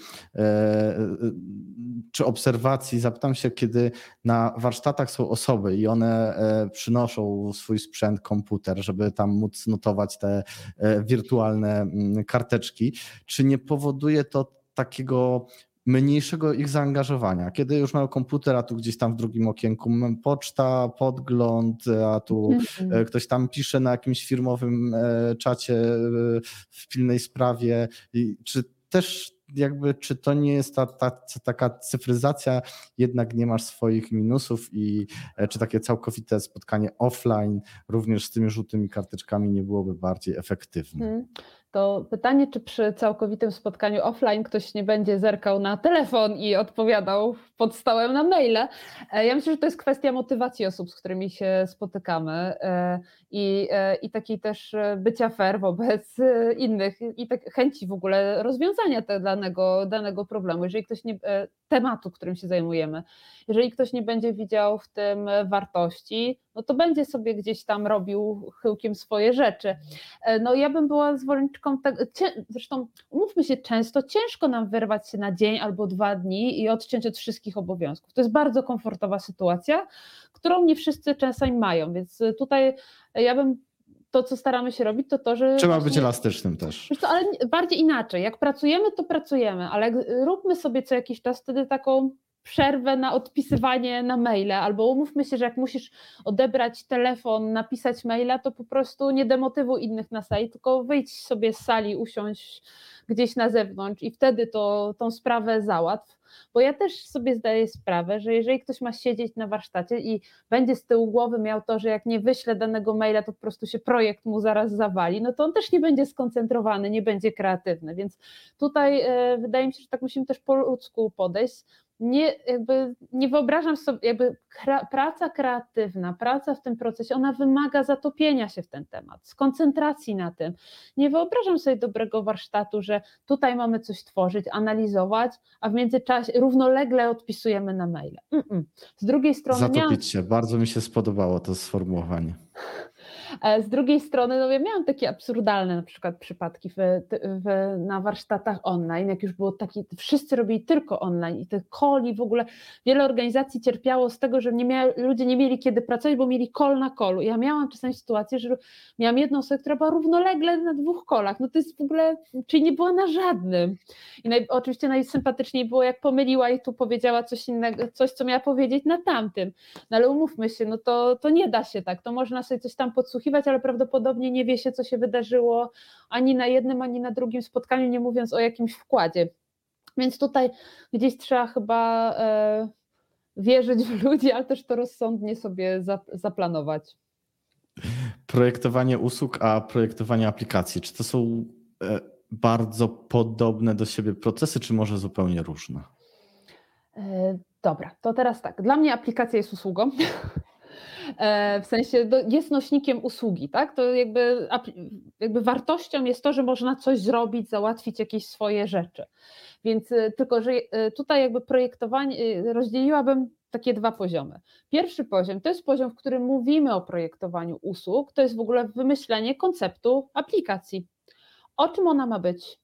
czy obserwacji, zapytam się, kiedy na warsztatach są osoby i one przynoszą swój sprzęt, komputer, żeby tam móc notować te wirtualne mm, karteczki, czy nie powoduje to takiego mniejszego ich zaangażowania. Kiedy już mają komputer, a tu gdzieś tam w drugim okienku poczta, podgląd, a tu mm-hmm. ktoś tam pisze na jakimś firmowym e, czacie e, w pilnej sprawie. Czy też jakby, czy to nie jest ta, ta, taka cyfryzacja, jednak nie masz swoich minusów i czy takie całkowite spotkanie offline również z tymi żółtymi karteczkami nie byłoby bardziej efektywne? Hmm to pytanie, czy przy całkowitym spotkaniu offline ktoś nie będzie zerkał na telefon i odpowiadał pod stołem na maile. E, ja myślę, że to jest kwestia motywacji osób, z którymi się spotykamy e, i, e, i takiej też bycia fair wobec innych i tak chęci w ogóle rozwiązania danego, danego problemu. Jeżeli ktoś nie, tematu, którym się zajmujemy, jeżeli ktoś nie będzie widział w tym wartości, no to będzie sobie gdzieś tam robił chyłkiem swoje rzeczy. No ja bym była zwolenniczką tego, zresztą umówmy się, często ciężko nam wyrwać się na dzień albo dwa dni i odciąć od wszystkich obowiązków. To jest bardzo komfortowa sytuacja, którą nie wszyscy czasami mają, więc tutaj ja bym to, co staramy się robić, to to, że. Trzeba być elastycznym też. Co, ale bardziej inaczej. Jak pracujemy, to pracujemy, ale róbmy sobie co jakiś czas wtedy taką przerwę na odpisywanie na maile, albo umówmy się, że jak musisz odebrać telefon, napisać maila, to po prostu nie demotywuj innych na sali, tylko wyjdź sobie z sali, usiądź gdzieś na zewnątrz i wtedy to, tą sprawę załatw. Bo ja też sobie zdaję sprawę, że jeżeli ktoś ma siedzieć na warsztacie i będzie z tyłu głowy miał to, że jak nie wyśle danego maila, to po prostu się projekt mu zaraz zawali, no to on też nie będzie skoncentrowany, nie będzie kreatywny. Więc tutaj e, wydaje mi się, że tak musimy też po ludzku podejść nie, jakby nie wyobrażam sobie, jakby praca kreatywna, praca w tym procesie, ona wymaga zatopienia się w ten temat, skoncentracji na tym. Nie wyobrażam sobie dobrego warsztatu, że tutaj mamy coś tworzyć, analizować, a w międzyczasie równolegle odpisujemy na maile. Mm -mm. Z drugiej strony. Zatopić miałam... się, bardzo mi się spodobało to sformułowanie. E, z drugiej strony, no ja miałam takie absurdalne na przykład przypadki w, w, na warsztatach online, jak już było taki, wszyscy robili tylko online i te koli w ogóle, wiele organizacji cierpiało z tego, że nie miały, ludzie nie mieli kiedy pracować, bo mieli kol na kolu. Ja miałam czasami sytuację, że miałam jedną osobę, która była równolegle na dwóch kolach, no to jest w ogóle, czyli nie była na żadnym. I naj, oczywiście najsympatyczniej było, jak pomyliła i tu powiedziała coś innego, coś, co miała powiedzieć na tamtym. No ale umówmy się, no to, to nie da się tak, to można sobie coś tam podsłuchiwać, podsłuchiwać, ale prawdopodobnie nie wie się, co się wydarzyło ani na jednym, ani na drugim spotkaniu, nie mówiąc o jakimś wkładzie. Więc tutaj gdzieś trzeba chyba e, wierzyć w ludzi, ale też to rozsądnie sobie zaplanować. Projektowanie usług, a projektowanie aplikacji, czy to są e, bardzo podobne do siebie procesy, czy może zupełnie różne? E, dobra, to teraz tak. Dla mnie aplikacja jest usługą. E, w sensie jest nośnikiem usługi, tak? To jakby, jakby wartością jest to, że można coś zrobić, załatwić jakieś swoje rzeczy. Więc e, tylko, że e, tutaj jakby projektowanie, rozdzieliłabym takie dwa poziomy. Pierwszy poziom to jest poziom, w którym mówimy o projektowaniu usług, to jest w ogóle wymyślenie konceptu aplikacji. O czym ona ma być?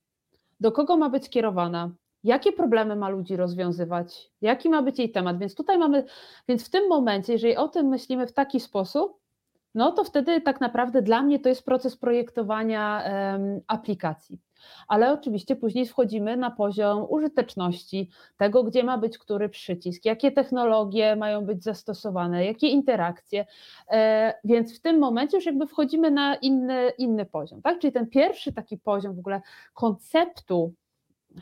Do kogo ma być kierowana? Jakie problemy ma ludzi rozwiązywać, jaki ma być jej temat. Więc tutaj mamy, więc w tym momencie, jeżeli o tym myślimy w taki sposób, no to wtedy tak naprawdę dla mnie to jest proces projektowania um, aplikacji. Ale oczywiście później wchodzimy na poziom użyteczności, tego, gdzie ma być który przycisk, jakie technologie mają być zastosowane, jakie interakcje. E, więc w tym momencie już jakby wchodzimy na inny, inny poziom. Tak? Czyli ten pierwszy taki poziom w ogóle konceptu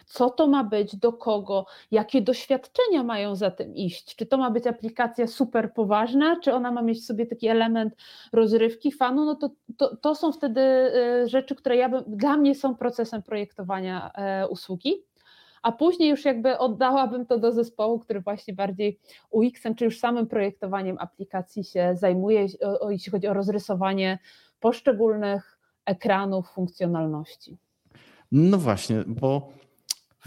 co to ma być, do kogo, jakie doświadczenia mają za tym iść. Czy to ma być aplikacja super poważna, czy ona ma mieć w sobie taki element rozrywki, fanu, no to, to, to są wtedy y, rzeczy, które ja bym, dla mnie są procesem projektowania e, usługi. A później już jakby oddałabym to do zespołu, który właśnie bardziej UX-em, czy już samym projektowaniem aplikacji się zajmuje, jeśli chodzi o rozrysowanie poszczególnych ekranów, funkcjonalności. No właśnie, bo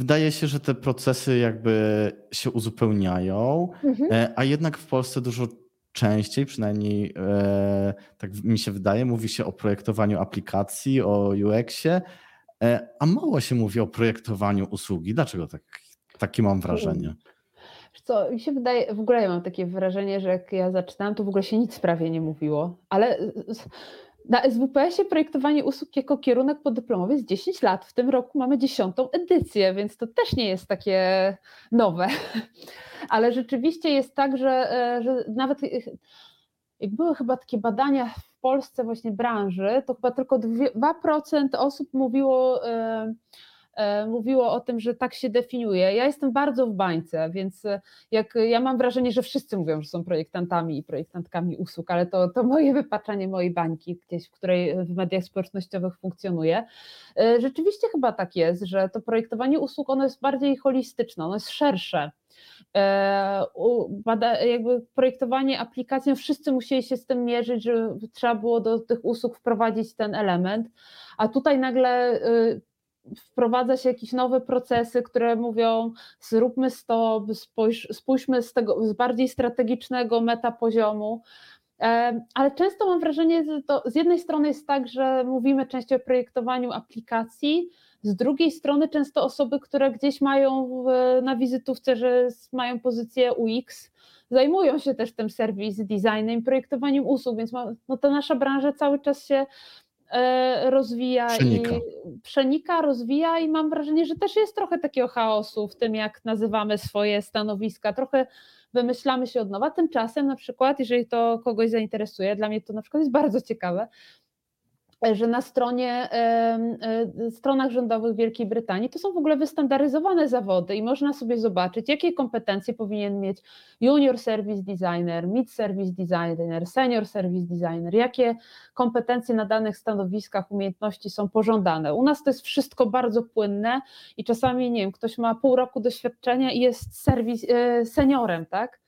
Wydaje się, że te procesy jakby się uzupełniają, mhm. E, a jednak w Polsce dużo częściej, przynajmniej e, tak mi się wydaje, mówi się o projektowaniu aplikacji, o UX-ie, e, a mało się mówi o projektowaniu usługi. Dlaczego tak, takie mam wrażenie? Co, mi się wydaje, w ogóle ja mam takie wrażenie, że jak ja zaczynałam, to w ogóle się nic prawie nie mówiło, ale na SWPS-ie projektowanie usług jako kierunek podyplomowy jest 10 lat. W tym roku mamy dziesiątą edycję, więc to też nie jest takie nowe. <laughs> Ale rzeczywiście jest tak, że, e, że nawet jak były chyba takie badania w Polsce właśnie branży, to chyba tylko 2% osób mówiło e, E, mówiło o tym, że tak się definiuje. Ja jestem bardzo w bańce, więc e, jak ja mam wrażenie, że wszyscy mówią, że są projektantami i projektantkami usług, ale to, to moje <laughs> wypaczanie mojej bańki gdzieś, w której w mediach społecznościowych funkcjonuje. E, rzeczywiście chyba tak jest, że to projektowanie usług ono jest bardziej holistyczne, ono jest szersze. Jakby projektowanie aplikacji, wszyscy musieli się z tym mierzyć, że trzeba było do tych usług wprowadzić ten element, a tutaj nagle wprowadza się jakieś nowe procesy, które mówią zróbmy to, spójrz, spójrzmy z tego z bardziej strategicznego metapoziomu. Ale często mam wrażenie, że to z jednej strony jest tak, że mówimy częściej o projektowaniu aplikacji, z drugiej strony często osoby, które gdzieś mają na wizytówce, że mają pozycję UX, zajmują się też tym serwis designem, projektowaniem usług, więc no ta nasza branża cały czas się rozwija przenika. i przenika, rozwija i mam wrażenie, że też jest trochę takiego chaosu w tym, jak nazywamy swoje stanowiska. Trochę wymyślamy się od nowa. Tymczasem na przykład, jeżeli to kogoś zainteresuje, dla mnie to na przykład jest bardzo ciekawe, że na stronie, e, stronach rządowych Wielkiej Brytanii to są w ogóle wystandaryzowane zawody i można sobie zobaczyć, jakie kompetencje powinien mieć junior service designer, mid service designer, senior service designer, jakie kompetencje na danych stanowiskach, umiejętności są pożądane. U nas to jest wszystko bardzo płynne i czasami, nie wiem, ktoś ma pół roku doświadczenia i jest serwis, e, seniorem, tak?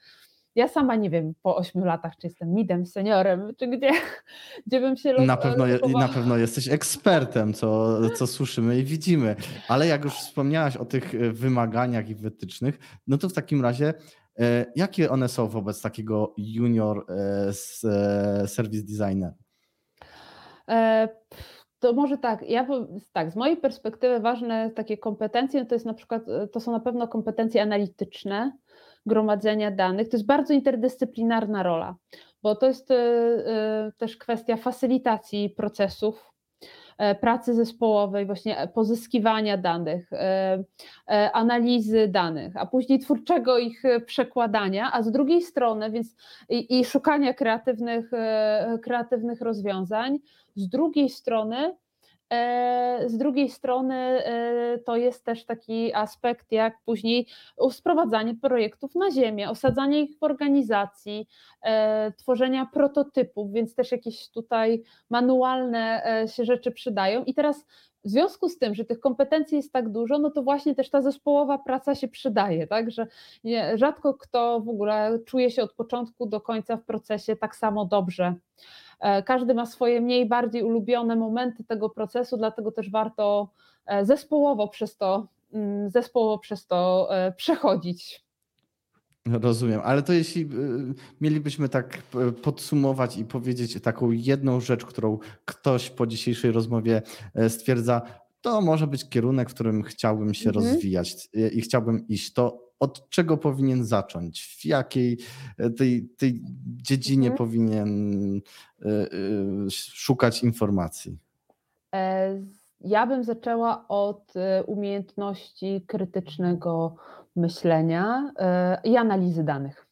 Ja sama nie wiem po ośmiu latach, czy jestem midem, seniorem, czy gdzie, <laughs> gdzie bym się na pewno, na pewno jesteś ekspertem, co, <laughs> co słyszymy i widzimy. Ale jak już wspomniałaś o tych e, wymaganiach i wytycznych, no to w takim razie e, jakie one są wobec takiego junior e, service designer? To może tak, ja tak, z mojej perspektywy ważne takie kompetencje to jest na przykład, to są na pewno kompetencje analityczne, gromadzenia danych. To jest bardzo interdyscyplinarna rola, bo to jest e, e, też kwestia facylitacji procesów, e, pracy zespołowej, właśnie pozyskiwania danych, analizy danych, a później twórczego ich przekładania, a z drugiej strony, więc i, i szukania kreatywnych, kreatywnych rozwiązań, z drugiej strony z drugiej strony e, to jest też taki aspekt, jak później sprowadzanie projektów na ziemię, osadzanie ich w organizacji, e, tworzenia prototypów, więc też jakieś tutaj manualne się rzeczy przydają. I teraz w związku z tym, że tych kompetencji jest tak dużo, no to właśnie też ta zespołowa praca się przydaje, tak, że nie, rzadko kto w ogóle czuje się od początku do końca w procesie tak samo dobrze E, każdy ma swoje mniej, bardziej ulubione momenty tego procesu, dlatego też warto e, zespołowo przez to, mm, zespołowo przez to e, przechodzić. Rozumiem, ale to jeśli mielibyśmy tak podsumować i powiedzieć taką jedną rzecz, którą ktoś po dzisiejszej rozmowie stwierdza, to może być kierunek, w którym chciałbym się mhm. rozwijać i chciałbym iść, to od czego powinien zacząć? W jakiej e, tej, tej dziedzinie mhm. powinien e, e, szukać informacji? Ja bym zaczęła od umiejętności krytycznego myślenia i analizy danych.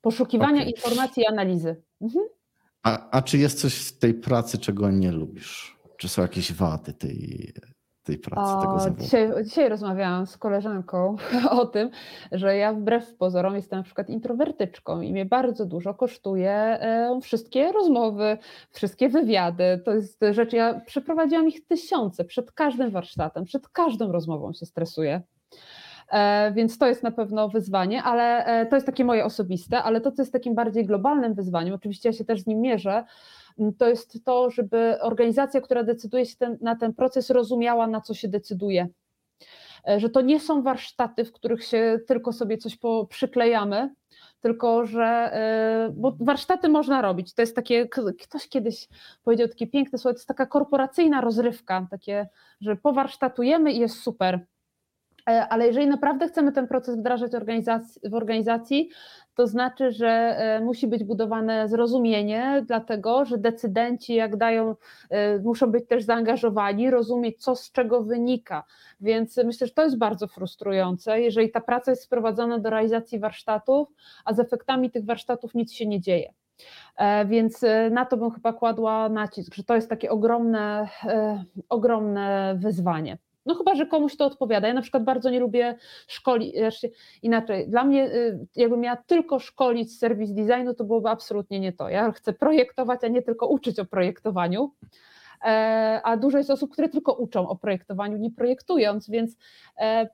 Poszukiwania okay. informacji i analizy. Mhm. A, a czy jest coś w tej pracy, czego nie lubisz? Czy są jakieś wady tej, tej pracy, o, tego zawodu? Dzisiaj, dzisiaj rozmawiałam z koleżanką <laughs> o tym, że ja wbrew pozorom jestem na przykład introwertyczką i mnie bardzo dużo kosztuje e, wszystkie rozmowy, wszystkie wywiady. To jest rzecz, ja przeprowadziłam ich tysiące przed każdym warsztatem, przed każdą rozmową się stresuję. E, więc to jest na pewno wyzwanie, ale e, to jest takie moje osobiste, ale to, co jest takim bardziej globalnym wyzwaniem, oczywiście ja się też z nim mierzę, to jest to, żeby organizacja, która decyduje się ten, na ten proces, rozumiała, na co się decyduje. E, że to nie są warsztaty, w których się tylko sobie coś przyklejamy, tylko że bo warsztaty można robić. To jest takie, ktoś kiedyś powiedział takie piękne słowo, to jest taka korporacyjna rozrywka, takie, że powarsztatujemy i jest super. E, ale jeżeli naprawdę chcemy ten proces wdrażać w organizacji, to znaczy, że e, musi być budowane zrozumienie, dlatego że decydenci, jak dają, e, muszą być też zaangażowani, rozumieć, co z czego wynika. Więc myślę, że to jest bardzo frustrujące, jeżeli ta praca jest sprowadzona do realizacji warsztatów, a z efektami tych warsztatów nic się nie dzieje. Więc na to bym chyba kładła nacisk, że to jest takie ogromne, ogromne wyzwanie. No chyba, że komuś to odpowiada. Ja na przykład bardzo nie lubię szkolić, inaczej, dla mnie y, jakbym miała tylko szkolić serwis designu, to byłoby absolutnie nie to. Ja chcę projektować, a nie tylko uczyć o projektowaniu. E, a dużo jest osób, które tylko uczą o projektowaniu, nie projektując, więc e,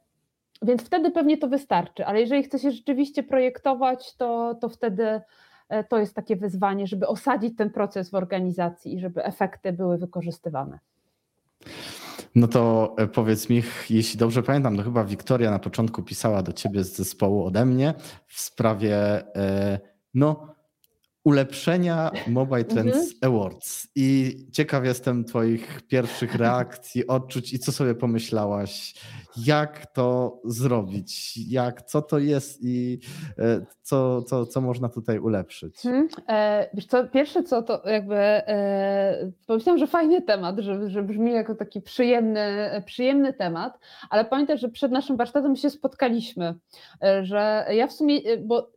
więc wtedy pewnie to wystarczy, ale jeżeli chce się rzeczywiście projektować, to, to wtedy e, to jest takie wyzwanie, żeby osadzić ten proces w organizacji i żeby efekty były wykorzystywane. No to e, powiedz mi, jeśli dobrze pamiętam, to chyba Wiktoria na początku pisała do ciebie z zespołu ode mnie w sprawie e, no, ulepszenia Mobile Trends mhm. Awards. I ciekaw jestem Twoich pierwszych reakcji, odczuć i co sobie pomyślałaś, jak to zrobić, jak, co to jest i e, co, co, co można tutaj ulepszyć. Hmm. E, wiesz co, pierwsze co to jakby e, pomyślałam, że fajny temat, że, że brzmi jako taki przyjemny, przyjemny temat, ale pamiętaj, że przed naszym warsztatem się spotkaliśmy, e, że ja w sumie, e, bo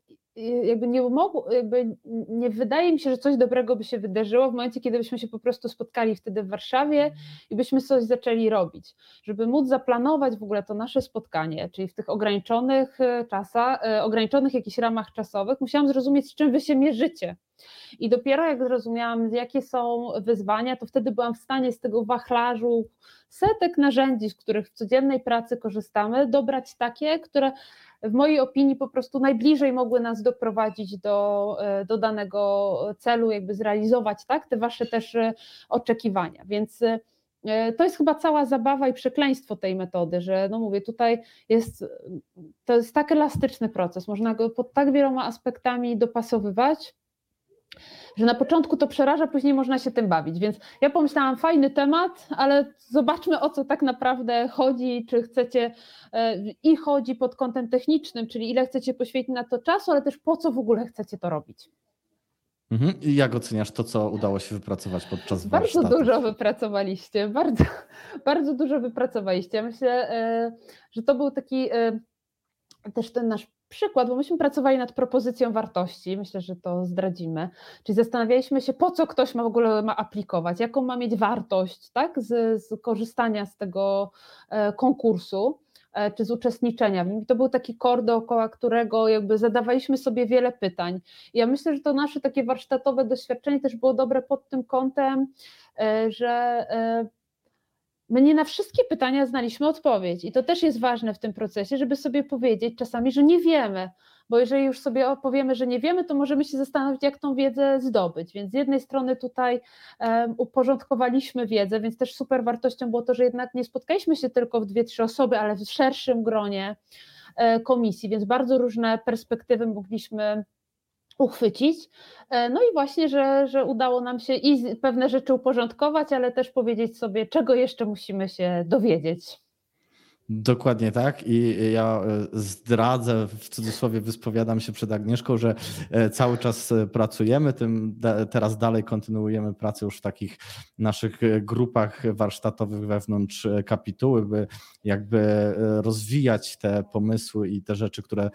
jakby nie mogło, jakby nie wydaje mi się, że coś dobrego by się wydarzyło w momencie, kiedy byśmy się po prostu spotkali wtedy w Warszawie i byśmy coś zaczęli robić. Żeby móc zaplanować w ogóle to nasze spotkanie, czyli w tych ograniczonych e, czasach, e, ograniczonych jakichś ramach czasowych, musiałam zrozumieć, z czym wy się mierzycie. I dopiero jak zrozumiałam, jakie są wyzwania, to wtedy byłam w stanie z tego wachlarzu setek narzędzi, z których w codziennej pracy korzystamy, dobrać takie, które w mojej opinii po prostu najbliżej mogły nas doprowadzić do, e, do danego celu, jakby zrealizować tak, te wasze też e, oczekiwania. Więc e, to jest chyba cała zabawa i przekleństwo tej metody, że no mówię, tutaj jest, to jest tak elastyczny proces, można go pod tak wieloma aspektami dopasowywać, że na początku to przeraża, później można się tym bawić. Więc ja pomyślałam, fajny temat, ale zobaczmy o co tak naprawdę chodzi, czy chcecie e, i chodzi pod kątem technicznym, czyli ile chcecie poświęcić na to czasu, ale też po co w ogóle chcecie to robić. Mhm. I jak oceniasz to, co udało się wypracować podczas <laughs> Bardzo dużo wypracowaliście, bardzo, bardzo dużo wypracowaliście. Myślę, e, że to był taki e, też ten nasz przykład, bo myśmy pracowali nad propozycją wartości, myślę, że to zdradzimy, czyli zastanawialiśmy się, po co ktoś ma w ogóle ma aplikować, jaką ma mieć wartość tak, z, z korzystania z tego e, konkursu e, czy z uczestniczenia w nim. To był taki kor, dookoła którego jakby zadawaliśmy sobie wiele pytań. I ja myślę, że to nasze takie warsztatowe doświadczenie też było dobre pod tym kątem, e, że My nie na wszystkie pytania znaliśmy odpowiedź i to też jest ważne w tym procesie, żeby sobie powiedzieć czasami, że nie wiemy, bo jeżeli już sobie opowiemy, że nie wiemy, to możemy się zastanowić, jak tą wiedzę zdobyć. Więc z jednej strony tutaj um, uporządkowaliśmy wiedzę, więc też super wartością było to, że jednak nie spotkaliśmy się tylko w dwie, trzy osoby, ale w szerszym gronie e, komisji, więc bardzo różne perspektywy mogliśmy uchwycić. E, no i właśnie, że, że udało nam się i pewne rzeczy uporządkować, ale też powiedzieć sobie, czego jeszcze musimy się dowiedzieć. Dokładnie tak. I ja e, zdradzę, w cudzysłowie wyspowiadam się przed Agnieszką, że e, cały czas e, pracujemy, tym teraz dalej kontynuujemy pracę już w takich naszych grupach warsztatowych wewnątrz kapituły, by jakby rozwijać te pomysły i te rzeczy, które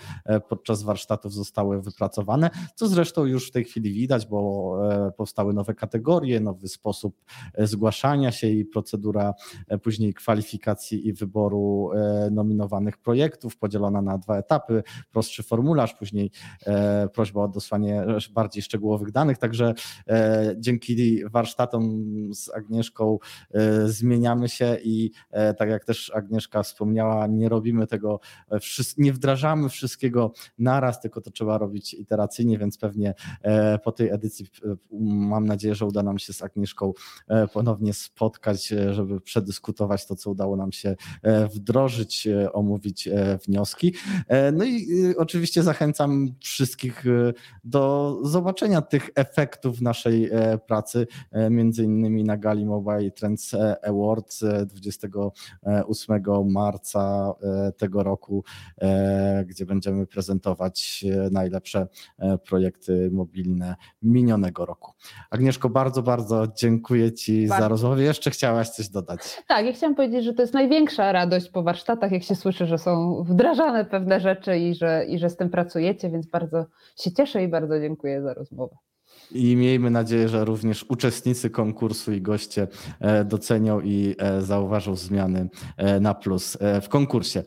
podczas warsztatów zostały wypracowane, co zresztą już w tej chwili widać, bo powstały nowe kategorie, nowy sposób zgłaszania się i procedura później kwalifikacji i wyboru E, nominowanych projektów, podzielona na dwa etapy, prostszy formularz, później e, prośba o dosłanie bardziej szczegółowych danych. Także e, dzięki warsztatom z Agnieszką zmieniamy się i tak jak też Agnieszka wspomniała, nie robimy tego, nie wdrażamy wszystkiego naraz, tylko to trzeba robić iteracyjnie, więc pewnie po tej edycji mam nadzieję, że uda nam się z Agnieszką ponownie spotkać, żeby przedyskutować to, co udało nam się wdrożyć wdrożyć, omówić wnioski. No i oczywiście zachęcam wszystkich do zobaczenia tych efektów naszej pracy, między innymi na Gali Mobile Trends Awards 28 marca tego roku, gdzie będziemy prezentować najlepsze projekty mobilne minionego roku. Agnieszko, bardzo, bardzo dziękuję Ci bardzo. za rozmowę. Jeszcze chciałaś coś dodać. Tak, ja chciałam powiedzieć, że to jest największa radość po warsztatach, jak się słyszy, że są wdrażane pewne rzeczy i że, i że z tym pracujecie, więc bardzo się cieszę i bardzo dziękuję za rozmowę. I miejmy nadzieję, że również uczestnicy konkursu i goście e, docenią i e, zauważą zmiany e, na plus w konkursie.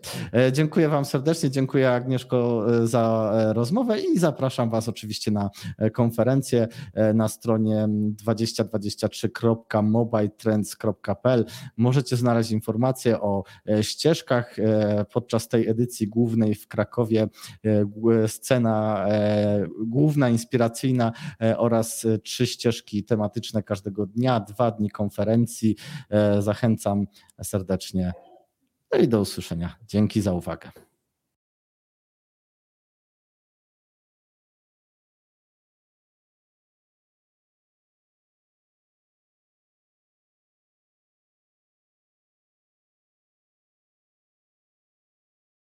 Dziękuję Wam serdecznie, dziękuję Agnieszko za rozmowę i zapraszam Was oczywiście na konferencję na stronie 2023.mobiletrends.pl. Możecie znaleźć informacje o ścieżkach. Podczas tej edycji głównej w Krakowie scena główna, inspiracyjna oraz oraz e, trzy ścieżki tematyczne każdego dnia, dwa dni konferencji. E, zachęcam serdecznie. No i do usłyszenia. Dzięki za uwagę.